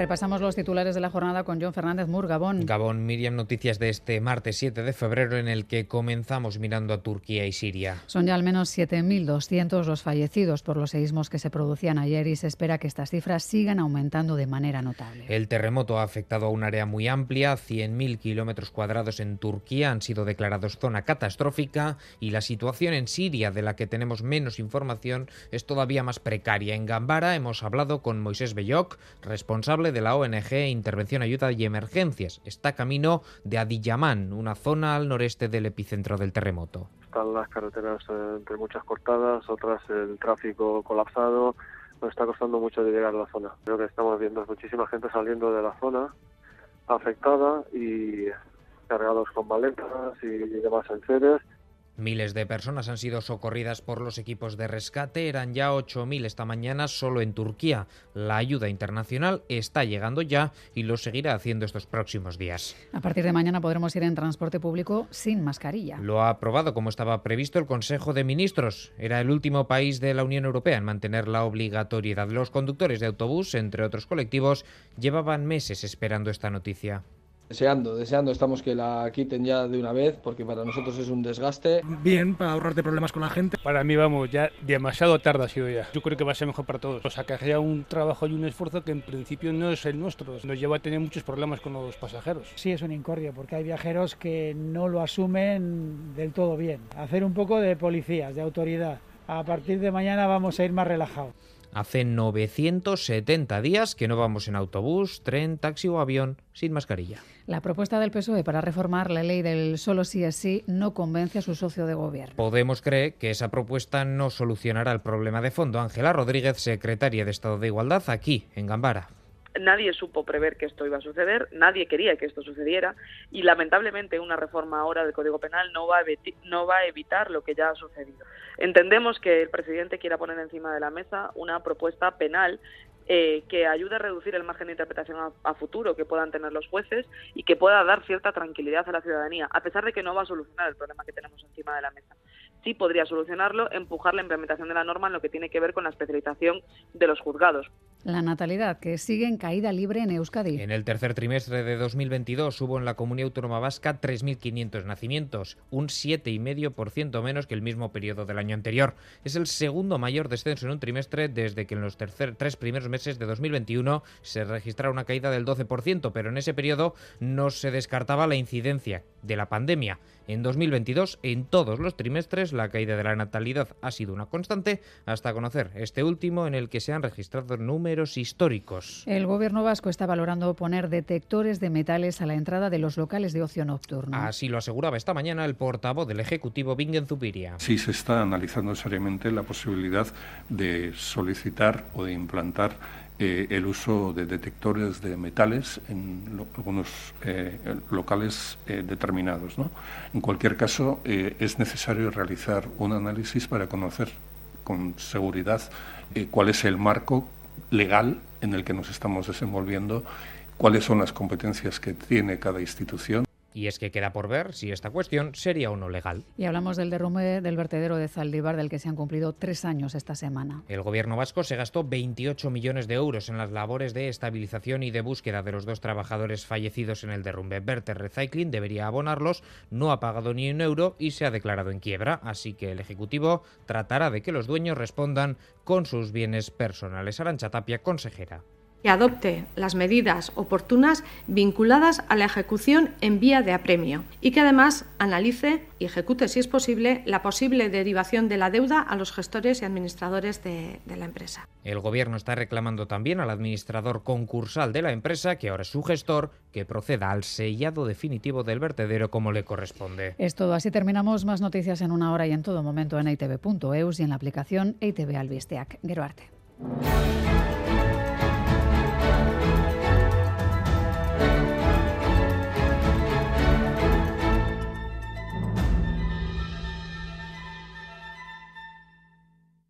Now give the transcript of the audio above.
Repasamos los titulares de la jornada con John Fernández Mur, Gabón. Gabón, Miriam, noticias de este martes 7 de febrero en el que comenzamos mirando a Turquía y Siria. Son ya al menos 7.200 los fallecidos por los seísmos que se producían ayer y se espera que estas cifras sigan aumentando de manera notable. El terremoto ha afectado a un área muy amplia, 100.000 kilómetros cuadrados en Turquía han sido declarados zona catastrófica y la situación en Siria, de la que tenemos menos información, es todavía más precaria. En Gambara hemos hablado con Moisés Bellok, responsable de la ONG Intervención, Ayuda y Emergencias. Está camino de Adiyaman, una zona al noreste del epicentro del terremoto. Están las carreteras eh, entre muchas cortadas, otras el tráfico colapsado. Nos está costando mucho de llegar a la zona. Lo que estamos viendo muchísima gente saliendo de la zona afectada y cargados con maletas y demás enseres Miles de personas han sido socorridas por los equipos de rescate. Eran ya 8.000 esta mañana solo en Turquía. La ayuda internacional está llegando ya y lo seguirá haciendo estos próximos días. A partir de mañana podremos ir en transporte público sin mascarilla. Lo ha aprobado como estaba previsto el Consejo de Ministros. Era el último país de la Unión Europea en mantener la obligatoriedad. Los conductores de autobús, entre otros colectivos, llevaban meses esperando esta noticia. Deseando, deseando estamos que la quiten ya de una vez porque para nosotros es un desgaste. Bien, para ahorrarte problemas con la gente. Para mí, vamos, ya demasiado tarde ha sido ya. Yo creo que va a ser mejor para todos. O sea, que haya un trabajo y un esfuerzo que en principio no es el nuestro. Nos lleva a tener muchos problemas con los pasajeros. Sí, es un incordio porque hay viajeros que no lo asumen del todo bien. Hacer un poco de policías, de autoridad. A partir de mañana vamos a ir más relajados. Hace 970 días que no vamos en autobús, tren, taxi o avión sin mascarilla. La propuesta del PSOE para reformar la ley del solo sí es sí no convence a su socio de gobierno. Podemos creer que esa propuesta no solucionará el problema de fondo. Ángela Rodríguez, secretaria de Estado de Igualdad, aquí, en Gambara nadie supo prever que esto iba a suceder, nadie quería que esto sucediera y lamentablemente una reforma ahora del Código Penal no va a, evitar lo que ya ha sucedido. Entendemos que el presidente quiera poner encima de la mesa una propuesta penal eh, que ayude a reducir el margen de interpretación a, futuro que puedan tener los jueces y que pueda dar cierta tranquilidad a la ciudadanía, a pesar de que no va a solucionar el problema que tenemos encima de la mesa. Sí podría solucionarlo, empujar la implementación de la norma en lo que tiene que ver con la especialización de los juzgados. La natalidad, que sigue en caída libre en Euskadi. En el tercer trimestre de 2022 hubo en la Comunidad Autónoma Vasca 3.500 nacimientos, un 7,5% menos que el mismo periodo del año anterior. Es el segundo mayor descenso en un trimestre desde que en los tercer, tres primeros meses de 2021 se registrara una caída del 12%, pero en ese periodo no se descartaba la incidencia de la pandemia. En 2022, en todos los trimestres, la caída de la natalidad ha sido una constante hasta conocer este último en el que se han registrado números históricos. El gobierno vasco está valorando poner detectores de metales a la entrada de los locales de ocio nocturno. Así lo aseguraba esta mañana el portavoz del Ejecutivo, Bingen Zupiria. Sí se está analizando seriamente la posibilidad de solicitar o de implantar eh, el uso de detectores de metales en algunos eh, locales eh, determinados. En cualquier caso, es necesario realizar un análisis para conocer con seguridad cuál es el marco legal en el que nos estamos desenvolviendo, cuáles son las competencias que tiene cada institución. Y es que queda por ver si esta cuestión sería o no legal. Y hablamos del derrumbe del vertedero de Zaldívar, del que se han cumplido tres años esta semana. El gobierno vasco se gastó 28 millones de euros en las labores de estabilización y de búsqueda de los dos trabajadores fallecidos en el derrumbe. Verter Recycling debería abonarlos, no ha pagado ni un euro y se ha declarado en quiebra, así que el Ejecutivo tratará de que los dueños respondan con sus bienes personales. Arancha Tapia, consejera que adopte las medidas oportunas vinculadas a la ejecución en vía de apremio y que además analice y ejecute, si es posible, la posible derivación de la deuda a los gestores y administradores de, la empresa. El Gobierno está reclamando también al administrador concursal de la empresa, que ahora es su gestor, que proceda al sellado definitivo del vertedero como le corresponde. Es todo. Así terminamos. Más noticias en una hora y en todo momento en itv.eus y en la aplicación ITV Albisteac. Geroarte.